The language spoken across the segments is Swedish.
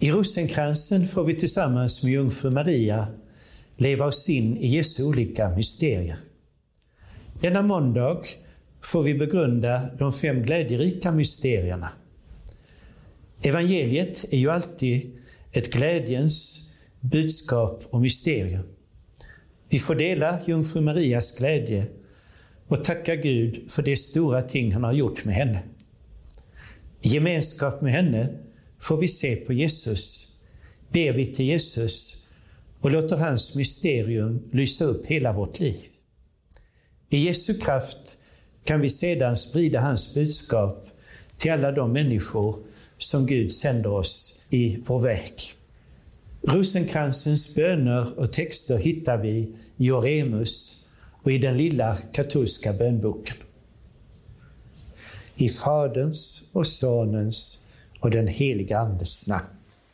I rosenkransen får vi tillsammans med jungfru Maria leva oss in i Jesu olika mysterier. Denna måndag får vi begrunda de fem glädjerika mysterierna. Evangeliet är ju alltid ett glädjens budskap och mysterium. Vi får dela jungfru Marias glädje och tacka Gud för de stora ting han har gjort med henne. I gemenskap med henne får vi se på Jesus, ber vi till Jesus och låter hans mysterium lysa upp hela vårt liv. I Jesu kraft kan vi sedan sprida hans budskap till alla de människor som Gud sänder oss i vår väg. Rosenkransens böner och texter hittar vi i Oremus och i den lilla katolska bönboken. I Faderns och Sonens och den heliga Andes namn.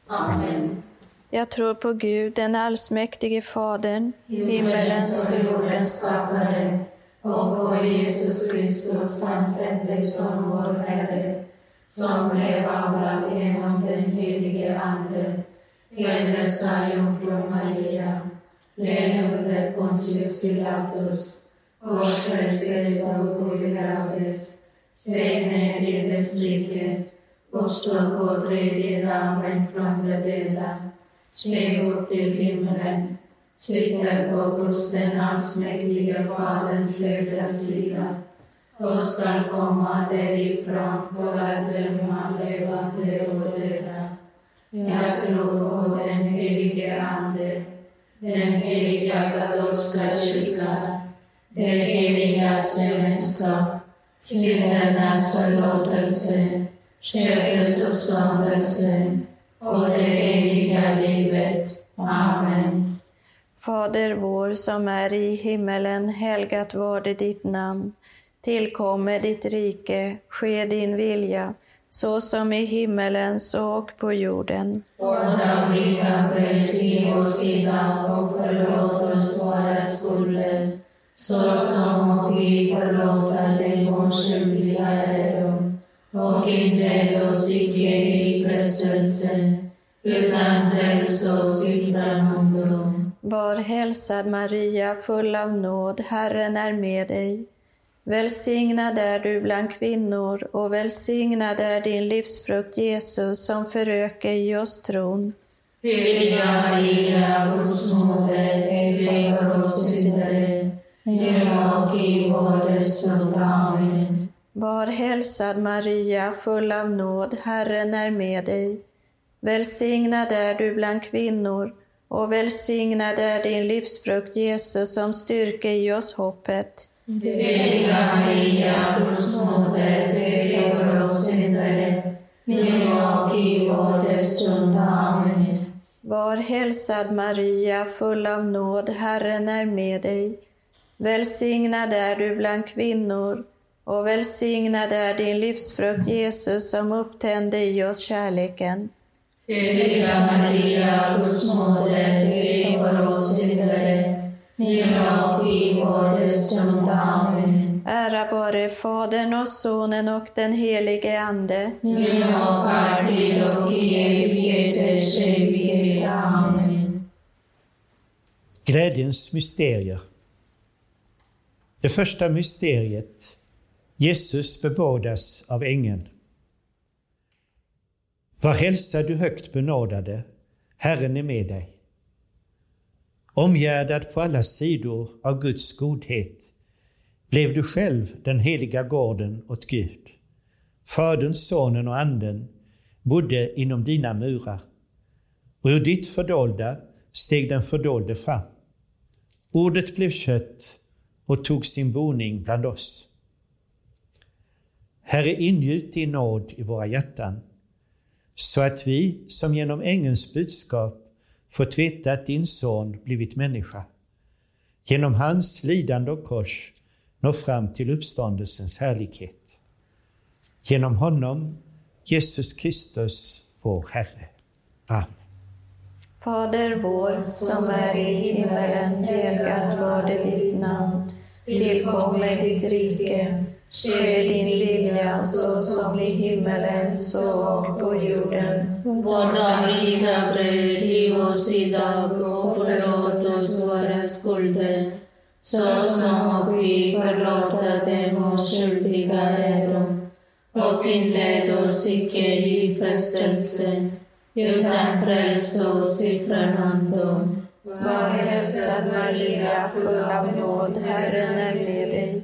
Amen. Jag tror på Gud, den allsmäktige Fadern, himmelens och jordens skapare, och på Jesus Kristus, hans enda Son, vår Herre, som blev avlad genom den helige Ande, föddes av jungfru Maria, led under Pontius Pilatus, korsfästes och begravdes, ner till dess rike, uppstod på tredje dagen från de döda, steg upp till himlen, sitter på Guds den allsmäktige Faderns högra sida och skall komma därifrån för att döma levande och döda. Jag tror på den helige Ande, den heliga katolska kyrkan, det heliga gemenskap, syndernas förlåtelse, köttets uppståndelse och det eviga livet. Amen. Fader vår som är i himmelen, helgat varde ditt namn. Tillkomme ditt rike, ske din vilja, så som i himmelen så och på jorden. Vårt dagliga bröd ge oss idag och förlåt oss våra skulder, så som vi förlåta de oskyldiga äro. Och inled oss icke i frestelse, utan fräls oss ifrån ondo. Var hälsad Maria, full av nåd, Herren är med dig. Välsignad är du bland kvinnor och välsignad är din livsfrukt Jesus som föröker i oss tron. Heliga Maria, Guds moder, be för oss syndare, nu och i vår dödsstund. Amen. Var hälsad Maria, full av nåd, Herren är med dig. Välsignad är du bland kvinnor och välsignad är din livsfrukt Jesus som styrker i oss hoppet. Heliga Maria, Guds moder, be för oss syndare, nu och i vår dödsstund. Amen. Var hälsad Maria, full av nåd, Herren är med dig. Välsignad är du bland kvinnor och välsignad är din livsfrukt Jesus som upptände i oss kärleken. Heliga Maria, Guds moder, be för oss syndare, nu och i vår dödsstund. Amen. Ära vare Fadern och Sonen och den helige Ande. Nu och alltid och i evigheters evighet. Amen. Glädjens mysterier. Det första mysteriet. Jesus bebådas av ängeln. Var hälsad du högt benådade, Herren är med dig. Omgärdad på alla sidor av Guds godhet blev du själv den heliga gården åt Gud. Fadern, Sonen och Anden bodde inom dina murar och ur ditt fördolda steg den fördolde fram. Ordet blev kött och tog sin boning bland oss. Herre, ingjut din nåd i våra hjärtan så att vi som genom ängelns budskap fått veta att din son blivit människa, genom hans lidande och kors når fram till uppståndelsens härlighet. Genom honom, Jesus Kristus, vår Herre. Amen. Fader vår som är i himmelen, helgat varde ditt namn. Tillkomme ditt rike. Ske din vilja så som i himmelen så och på jorden. Vårt dagliga bröd giv oss idag och förlåt oss våra skulder så som vi förlåta dem oss skyldiga äro. Och inled oss icke i frestelse utan fräls oss ifrån ondo. Var hälsad Maria, full av nåd, Herren är med dig.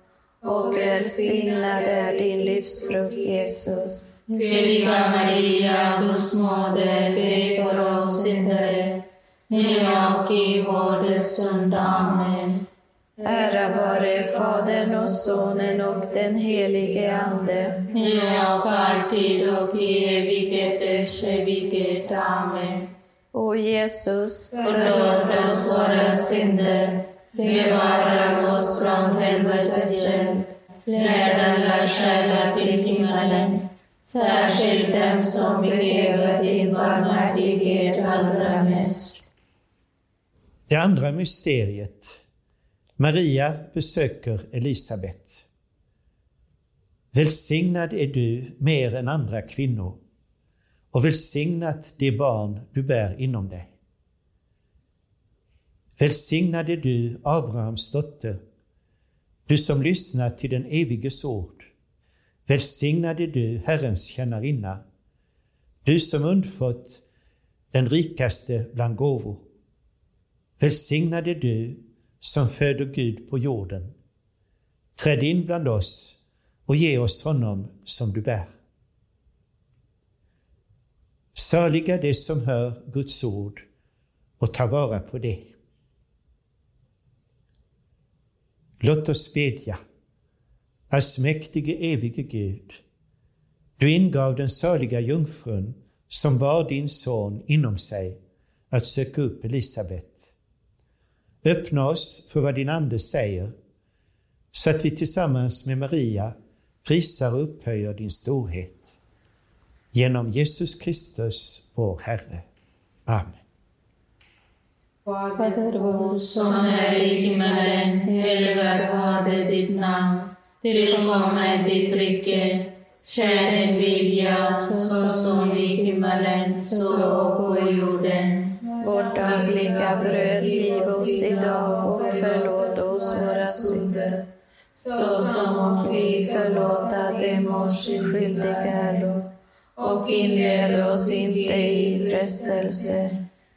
och välsignad är din livsfrukt Jesus. Heliga Maria, Guds moder, be för oss syndare, nu och i vår stund. Amen. Ära vare Fadern och Sonen och den helige Ande. Nu och alltid och i evigheters evighet. Amen. O Jesus, Förlåt oss våra synder, bevara oss från helvetets led alla själar till himmelen, särskilt dem som behöver din barmhärtighet allra mest. Det andra mysteriet. Maria besöker Elisabet. Välsignad är du mer än andra kvinnor och välsignat det barn du bär inom dig. Välsignad är du, Abrahams dotter, du som lyssnar till den eviges ord. Välsignad är du, Herrens tjänarinna, du som undfått den rikaste bland gåvor. Välsignad är du som föder Gud på jorden. Träd in bland oss och ge oss honom som du bär. Saliga de som hör Guds ord och tar vara på det. Låt oss bedja. Allsmäktige evige Gud, du ingav den saliga jungfrun som bar din son inom sig att söka upp Elisabet. Öppna oss för vad din Ande säger, så att vi tillsammans med Maria prisar och upphöjer din storhet. Genom Jesus Kristus, vår Herre. Amen. Fader vår som är i himmelen. Helgat varde ditt namn. Tillkomme ditt rike. Ske din vilja, så som i himmelen, så och på jorden. Vårt dagliga bröd giv oss idag och förlåt oss våra synder, så som vi förlåta dem oss skyldiga äro. Och inled oss inte i frestelse,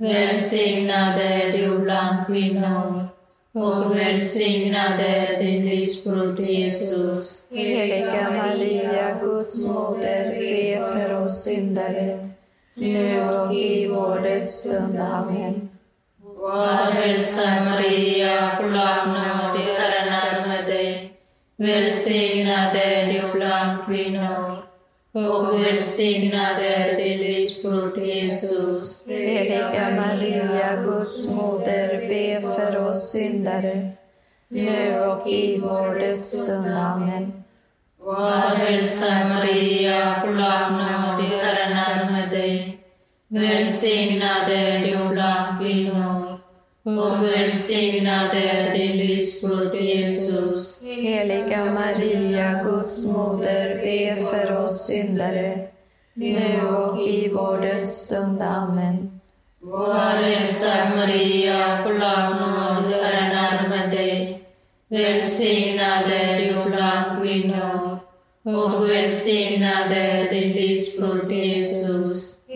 Välsignad är du bland kvinnor och välsignad är din livsfrukt Jesus. Heliga Maria, Guds moder, be för oss syndare, nu och i vår dödsstund. Amen. Var hälsad Maria, full av nåd, Herren är med dig. Välsignad är du bland kvinnor och välsignad är din livsfrukt Jesus. Heliga Maria, Guds moder, be för oss syndare, nu och i vår dödsstund. Amen. Var hälsad Maria, full av nåd, Herren är med dig. Välsignad är du bland kvinnor och välsignad är din livsfrukt Jesus. Heliga Maria, Guds moder, be för oss syndare, nu och i vår dödsstund. Amen. Var hälsad Maria, full av nåd, Herren är med dig. Välsignad är du bland kvinnor och välsignad är din livsfrukt Jesus.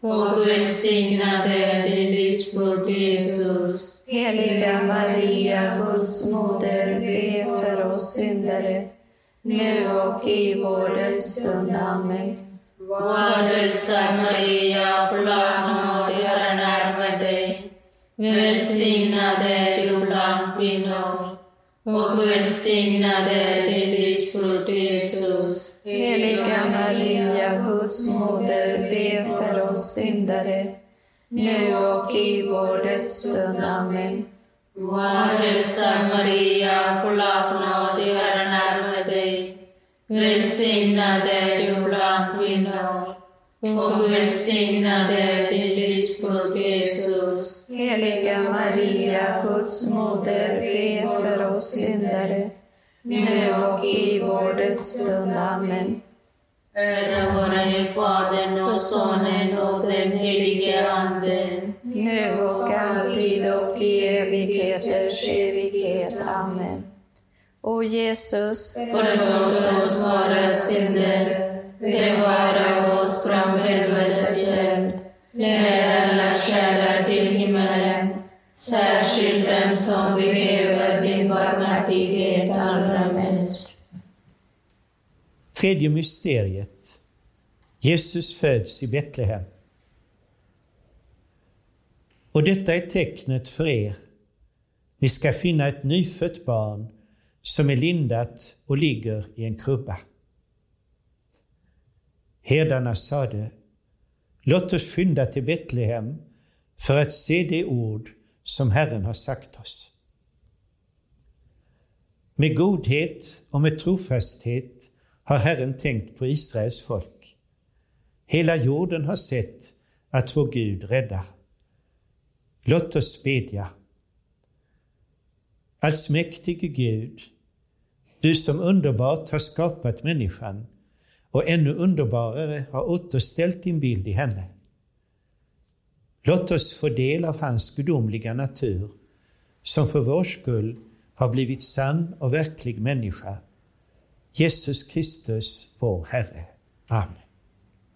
och välsignad är din livsfrukt Jesus. Heliga Maria, Guds moder, be för oss syndare, nu och i vår dödsstund. Amen. Var hälsad Maria, full nåd, Herren är med dig. Välsignad är du bland kvinnor och välsignad är din livsfrukt Jesus. Heliga Maria, Guds moder, be för oss syndare, nu och i vår dödsstund. Amen. Var hälsad Maria, full av nåd, Herren är med dig. Välsignad är du bland kvinnor och välsignad är din livsfrukt Jesus. Heliga Maria, Guds moder, be för oss syndare, nu och i vår dödsstund. Amen. Ära vare Fadern och Sonen och den helige Anden. Nu och alltid och i evigheters evighet. Amen. O Jesus, Förlåt oss våra synder, bevara oss från helvetets eld. Led alla själar till himmelen, särskilt den som behöver din barmhärtighet allra mest. Tredje mysteriet. Jesus föds i Betlehem. Och detta är tecknet för er. Ni ska finna ett nyfött barn som är lindat och ligger i en krubba. Herdarna sade, låt oss skynda till Betlehem för att se det ord som Herren har sagt oss. Med godhet och med trofasthet har Herren tänkt på Israels folk. Hela jorden har sett att vår Gud räddar. Låt oss bedja. Allsmäktige Gud, du som underbart har skapat människan och ännu underbarare har återställt din bild i henne. Låt oss få del av hans gudomliga natur, som för vår skull har blivit sann och verklig människa. Jesus Kristus, vår Herre. Amen.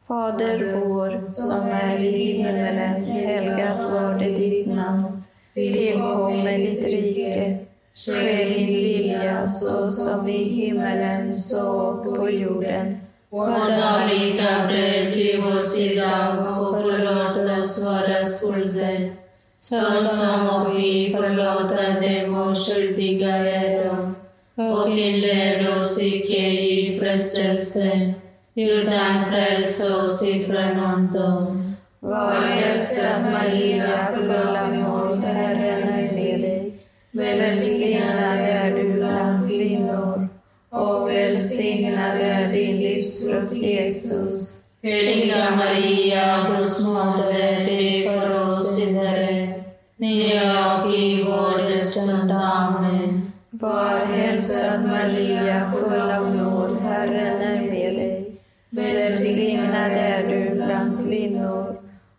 Fader vår som är i himmelen, helgat varde ditt namn. Tillkomme ditt rike. Ske din vilja så som i himmelen så och på jorden. Vårt dagliga bröd giv oss idag och förlåt oss våra skulder, såsom och vi förlåta dem och skyldiga äro. Och inled oss icke i frestelse, utan fräls oss ifrån ondo. Var hälsad Maria, full av nåd, Herren är med dig. Välsignad är du bland kvinnor och välsignad är din livsfrukt Jesus. Heliga Maria, Guds moder, be för oss syndare, nu och i vår dödsstund. Amen. Var hälsad Maria, full av nåd, Herren är med dig. Välsignad är du bland kvinnor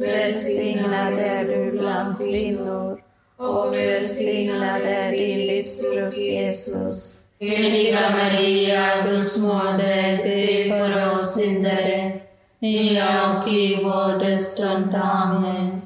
Välsignad är du bland kvinnor och välsignad är din livsfrukt Jesus. Heliga Maria, Guds moder, be för oss syndare, nu och i vår dödsstund. Amen.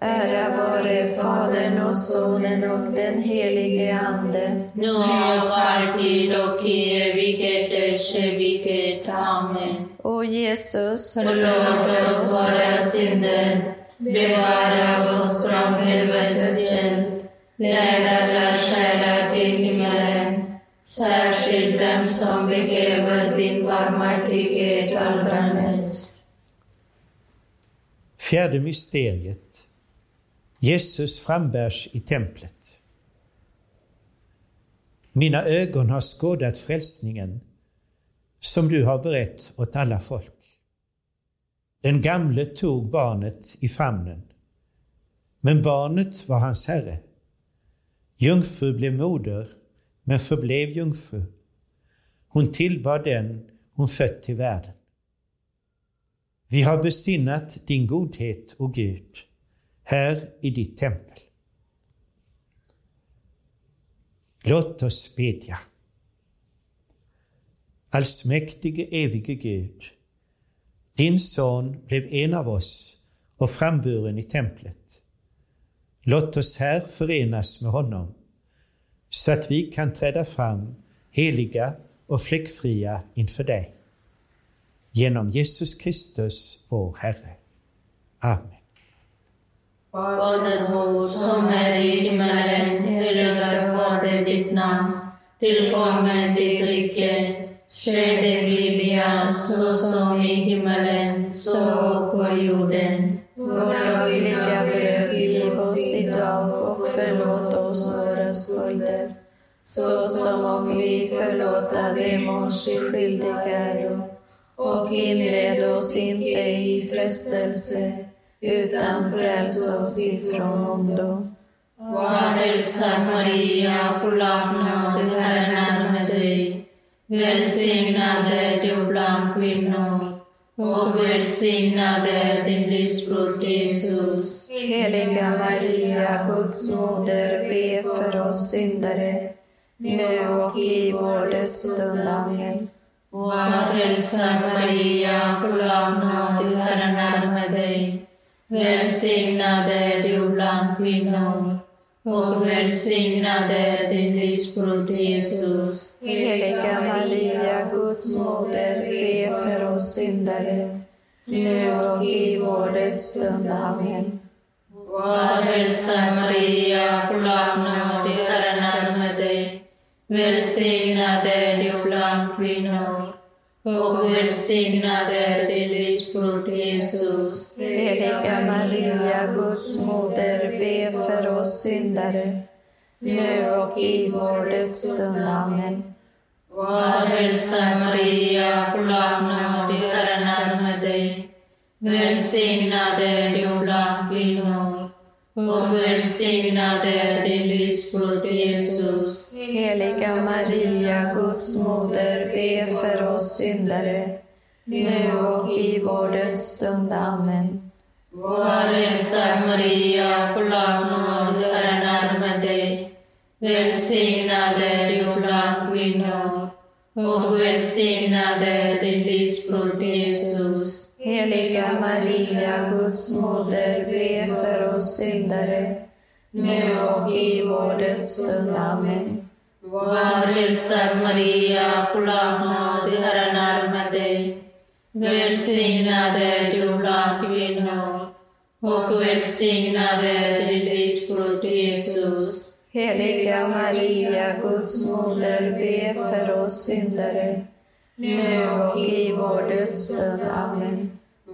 Ära vare Fadern och Sonen och den helige Ande. Nu och alltid och i evigheters evighet. Amen. O Jesus, Förlåt oss våra synder, bevara oss från helvetets eld, led alla själar till himmelen, särskilt dem som behöver din barmhärtighet allra mest. Fjärde mysteriet. Jesus frambärs i templet. Mina ögon har skådat frälsningen som du har berett åt alla folk. Den gamle tog barnet i famnen, men barnet var hans herre. Jungfru blev moder, men förblev jungfru. Hon tillbad den hon fött till världen. Vi har besinnat din godhet, o Gud, här i ditt tempel. Låt oss bedja. Allsmäktige evige Gud, din son blev en av oss och framburen i templet. Låt oss här förenas med honom så att vi kan träda fram heliga och fläckfria inför dig. Genom Jesus Kristus, vår Herre. Amen. Fader vår som är i himmelen, helgat varde ditt namn. Tillkommer ditt rike. Ske din vilja, så som i himmelen, så på jorden. vårt dagliga bröd giv oss idag och förlåt oss våra skulder, så som och vi förlåta dem oss skyldiga äro. Och inled oss inte i frestelse, utan fräls oss ifrån ondo. Var hälsad Maria, full av nåd, Herren är med dig. Välsignad är du bland kvinnor och välsignad är din livsfrukt Jesus. Heliga Maria, Guds moder, be för oss syndare, nu och i vår dödsstund. Amen. Var hälsad Maria, full av nåd, Herren är med dig. Välsignad är du bland kvinnor och välsignade din livsfrukt Jesus. Heliga Maria, Guds moder, be för oss syndare, nu och i vår dödsstund. Amen. Var hälsad Maria, full nåd, Herren är med dig. Välsignad är du bland kvinnor och välsignad är din livsfrukt Jesus. Heliga Maria, Guds moder, be för oss syndare, nu och i vår dödsstund. Amen. Var hälsad Maria, full av nåd, Herren är med dig. Välsignad är du bland kvinnor och välsignad är din livsfrukt Jesus. Heliga Maria, Guds moder, be för oss syndare, nu och i vår dödsstund. Amen. Var hälsad Maria, full nåd, Herren är med dig. Välsignad är du bland kvinnor och välsignad är din livsfrukt Jesus. Heliga Maria, Guds moder, be för oss syndare, nu och i vår dödsstund. Amen. Var hälsad Maria, full av nåd, Herren är med dig. Välsignad är du bland kvinnor och välsignad är din livsfrukt Jesus. Heliga Maria, Guds moder, be för oss syndare, nu och i vår dödsstund. Amen.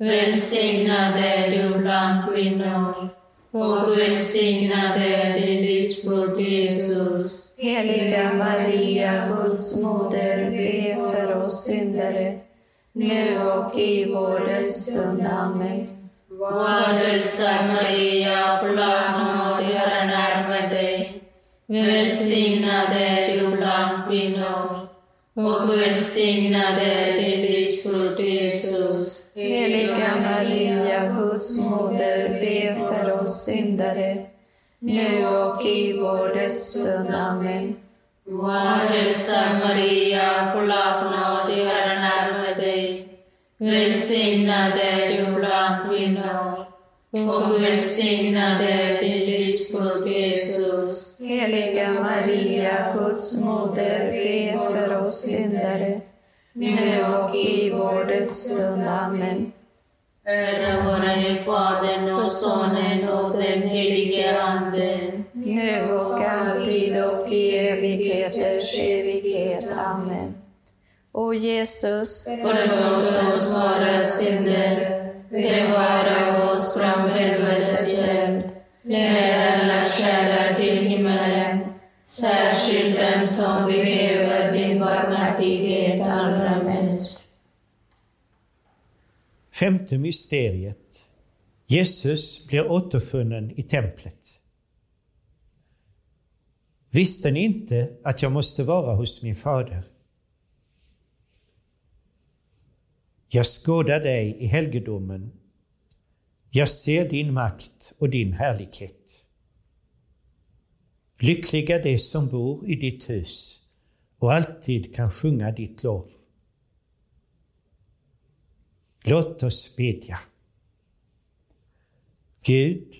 Välsignad är du bland kvinnor och välsignad är din livsfrukt Jesus. Heliga Maria, Guds moder, be för oss syndare, nu och i vår dödsstund. Amen. Var hälsad Maria, full nåd, Herren är med dig. Välsignad är du bland kvinnor och välsignad är din livsfrukt Jesus. Heliga Maria, Guds moder, be för oss syndare, nu och i vår dödsstund. Amen. Var hälsad Maria, full av nåd, Herren är med dig. Välsignad är du bland kvinnor och välsignad är din livsfrukt Jesus. Heliga Maria, Guds moder, be för oss syndare, nu och i vår dödsstund. Amen. Ära vare Fadern och Sonen och den helige Ande. Nu och alltid och i evigheters evighet. Amen. O Jesus, Förlåt oss våra synder, bevara oss från helvetets eld. Femte mysteriet. Jesus blir återfunnen i templet. Visste ni inte att jag måste vara hos min fader? Jag skådar dig i helgedomen. Jag ser din makt och din härlighet. Lyckliga de som bor i ditt hus och alltid kan sjunga ditt lov. Låt oss bedja. Gud,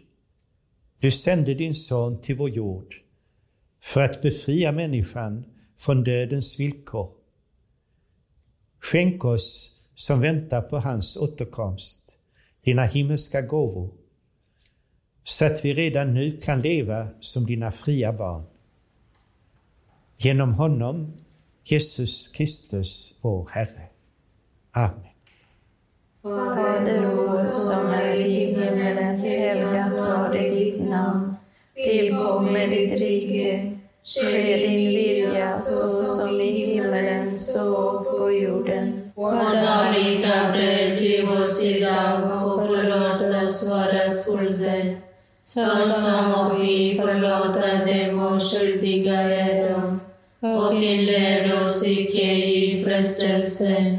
du sände din son till vår jord för att befria människan från dödens villkor. Skänk oss som väntar på hans återkomst, dina himmelska gåvor, så att vi redan nu kan leva som dina fria barn. Genom honom, Jesus Kristus, vår Herre. Amen. Fader vår som är i himmelen, helgat varde ditt namn. Tillkomme ditt rike. Ske din vilja så som i himmelen så på jorden. Vårt dagliga bröd giv oss idag och förlåt oss våra skulder, såsom och vi förlåta dem och skyldiga äro. Och inled oss icke i frestelse,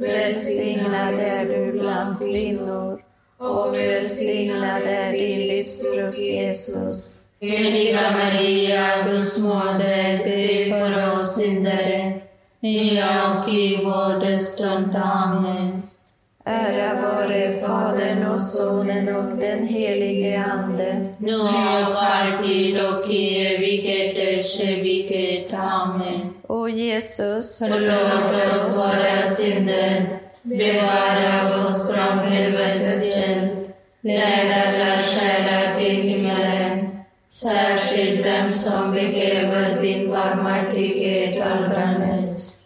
Välsignad är du bland kvinnor och välsignad är din livsfrukt Jesus. Heliga Maria, Guds moder, be för oss syndare, nu och i vår dödsstund. Amen. Ära vare Fadern och Sonen och den helige Ande. Nu och alltid och i evigheters evighet. Amen. O Jesus, Förlåt oss våra synder, bevara oss från helvetets eld, led alla själar till himmelen, särskilt dem som behöver din barmhärtighet allra mest.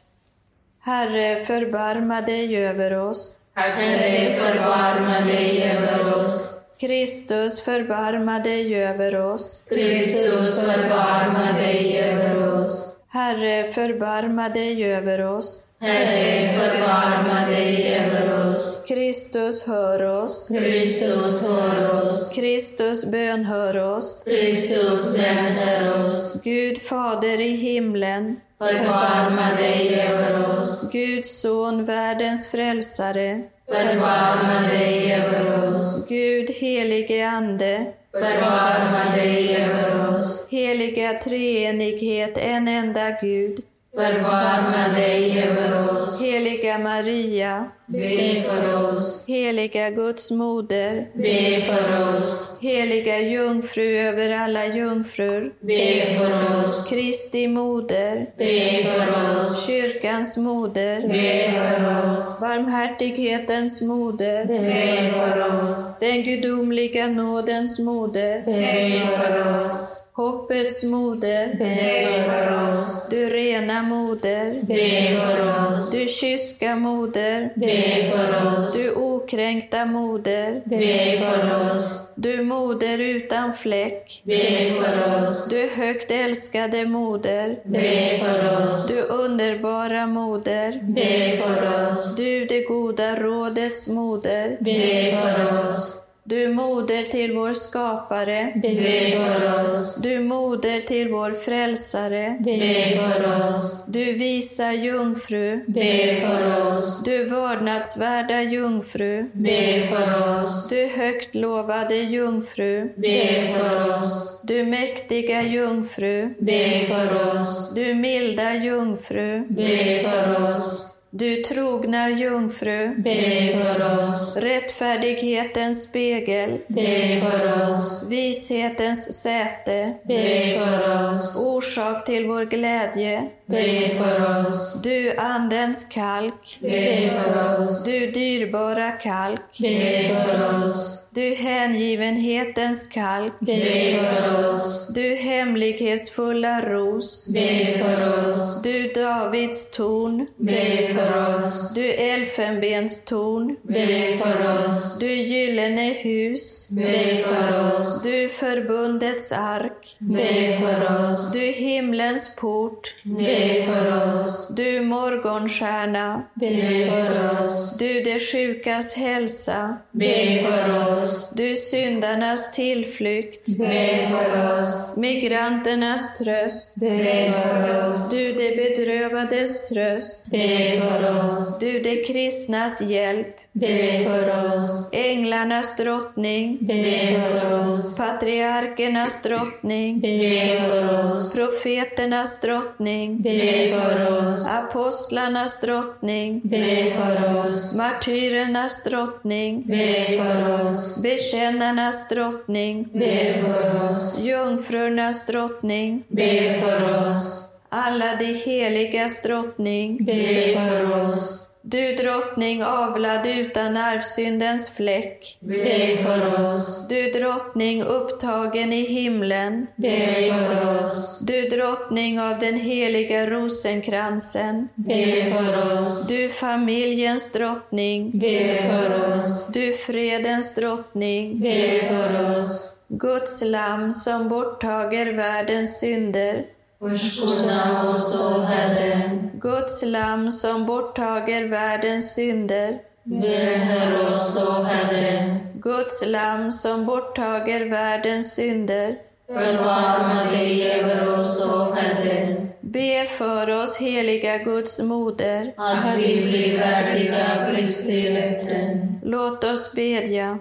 Herre, förbarma dig över oss. Herre, förbarma dig över oss. Kristus, förbarma dig över oss. Kristus, förbarma dig över oss. Herre, förbarma dig över oss. Herre, förbarma dig över oss. Kristus, hör oss. Kristus, hör oss. Kristus, bönhör oss. Kristus, bönhör oss. Gud Fader i himlen, Förbarma dig över oss. Guds son, världens frälsare, Förbarma dig över oss. Gud helige Ande, Förbarma dig över oss. heliga treenighet, en enda Gud, Förbarma dig över oss. heliga Maria, Be för oss. heliga Guds moder, Be för oss. heliga jungfru över alla jungfrur, Be för oss. Kristi moder, Be för oss. kyrkans moder, Be för oss. barmhärtighetens moder, Be för oss. den gudomliga nådens moder, Be för oss. Hoppets moder, Be för oss. du rena moder, Be för oss. du kyska moder, Be för oss. du okränkta moder, Be för oss. du moder utan fläck, Be för oss. du högt älskade moder, Be för oss. du underbara moder, Be för oss. du det goda rådets moder, Be för oss. Du moder till vår skapare, Be för oss. du moder till vår frälsare, Be för oss. du visa jungfru, Be för oss. du vördnadsvärda jungfru, Be för oss. du högt lovade jungfru, Be för oss. du mäktiga jungfru, Be för oss. du milda jungfru, Be för oss. Du trogna jungfru, Be för oss. rättfärdighetens spegel, Be för oss. vishetens säte, Be för oss. orsak till vår glädje, Be för oss. du andens kalk, Be för oss. du dyrbara kalk, Be för oss. du hängivenhetens kalk, Be för oss. du hemlighetsfulla ros, Be för oss. du Davids torn, Be för oss. Du elfenbenstorn, Be för oss. du gyllene hus, Be för oss. du förbundets ark, Be för oss. du himlens port, Be för oss. du morgonstjärna, Be för oss. du de sjukas hälsa, Be för oss. du syndarnas tillflykt, Be för oss. migranternas tröst, Be för oss. du de bedrövades tröst, Be för oss. du de kristnas hjälp, Be för oss. änglarnas drottning, Be för oss. patriarkernas drottning, Be för oss. profeternas drottning, Be för oss. apostlarnas drottning, Be för oss. martyrernas drottning, Be för oss. bekännarnas drottning, Be för oss. jungfrurnas drottning, Be för oss. Alla de heligas drottning, Be för oss. du drottning avlad utan arvsyndens fläck, Be för oss. du drottning upptagen i himlen, Be för oss. du drottning av den heliga rosenkransen, Be för oss. du familjens drottning, Be för oss. du fredens drottning, Be för oss. Guds lamm som borttager världens synder, Förskona oss, o Herre. Guds lamm som borttager världens synder, Välhör oss, o Herre. Guds lamm som borttager världens synder, Förbarma dig över oss, o Herre, be för oss heliga Guds moder. att vi blir värdiga Kristi löften. Låt oss bedja.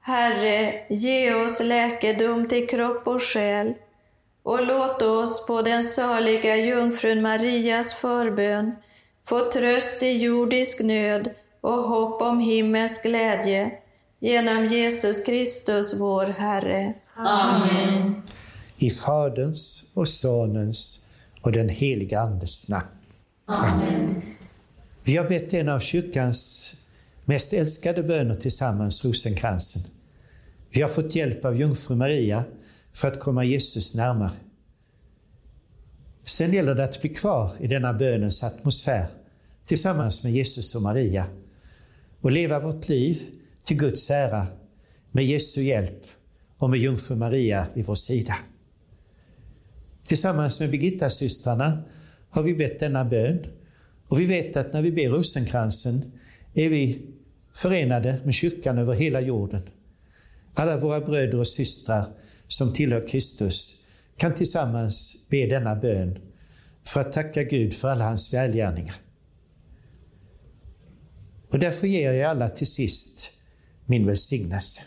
Herre, ge oss läkedom till kropp och själ och låt oss på den saliga jungfrun Marias förbön få tröst i jordisk nöd och hopp om himmelsk glädje genom Jesus Kristus, vår Herre. Amen. I Faderns och Sonens och den heliga Andes namn. Amen. Vi har bett en av kyrkans mest älskade böner tillsammans, rosenkransen. Vi har fått hjälp av jungfru Maria för att komma Jesus närmare. Sen gäller det att bli kvar i denna bönens atmosfär tillsammans med Jesus och Maria och leva vårt liv till Guds ära med Jesu hjälp och med jungfru Maria vid vår sida. Tillsammans med Birgitta-systrarna har vi bett denna bön och vi vet att när vi ber rosenkransen är vi förenade med kyrkan över hela jorden. Alla våra bröder och systrar som tillhör Kristus kan tillsammans be denna bön för att tacka Gud för alla hans välgärningar. Och därför ger jag alla till sist min välsignelse.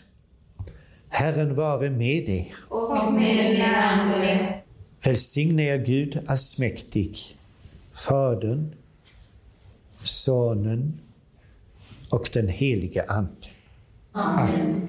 Herren vare med er. Och med din ande. Välsigne er Gud allsmäktig, Fadern, Sonen och den helige Ande. Amen.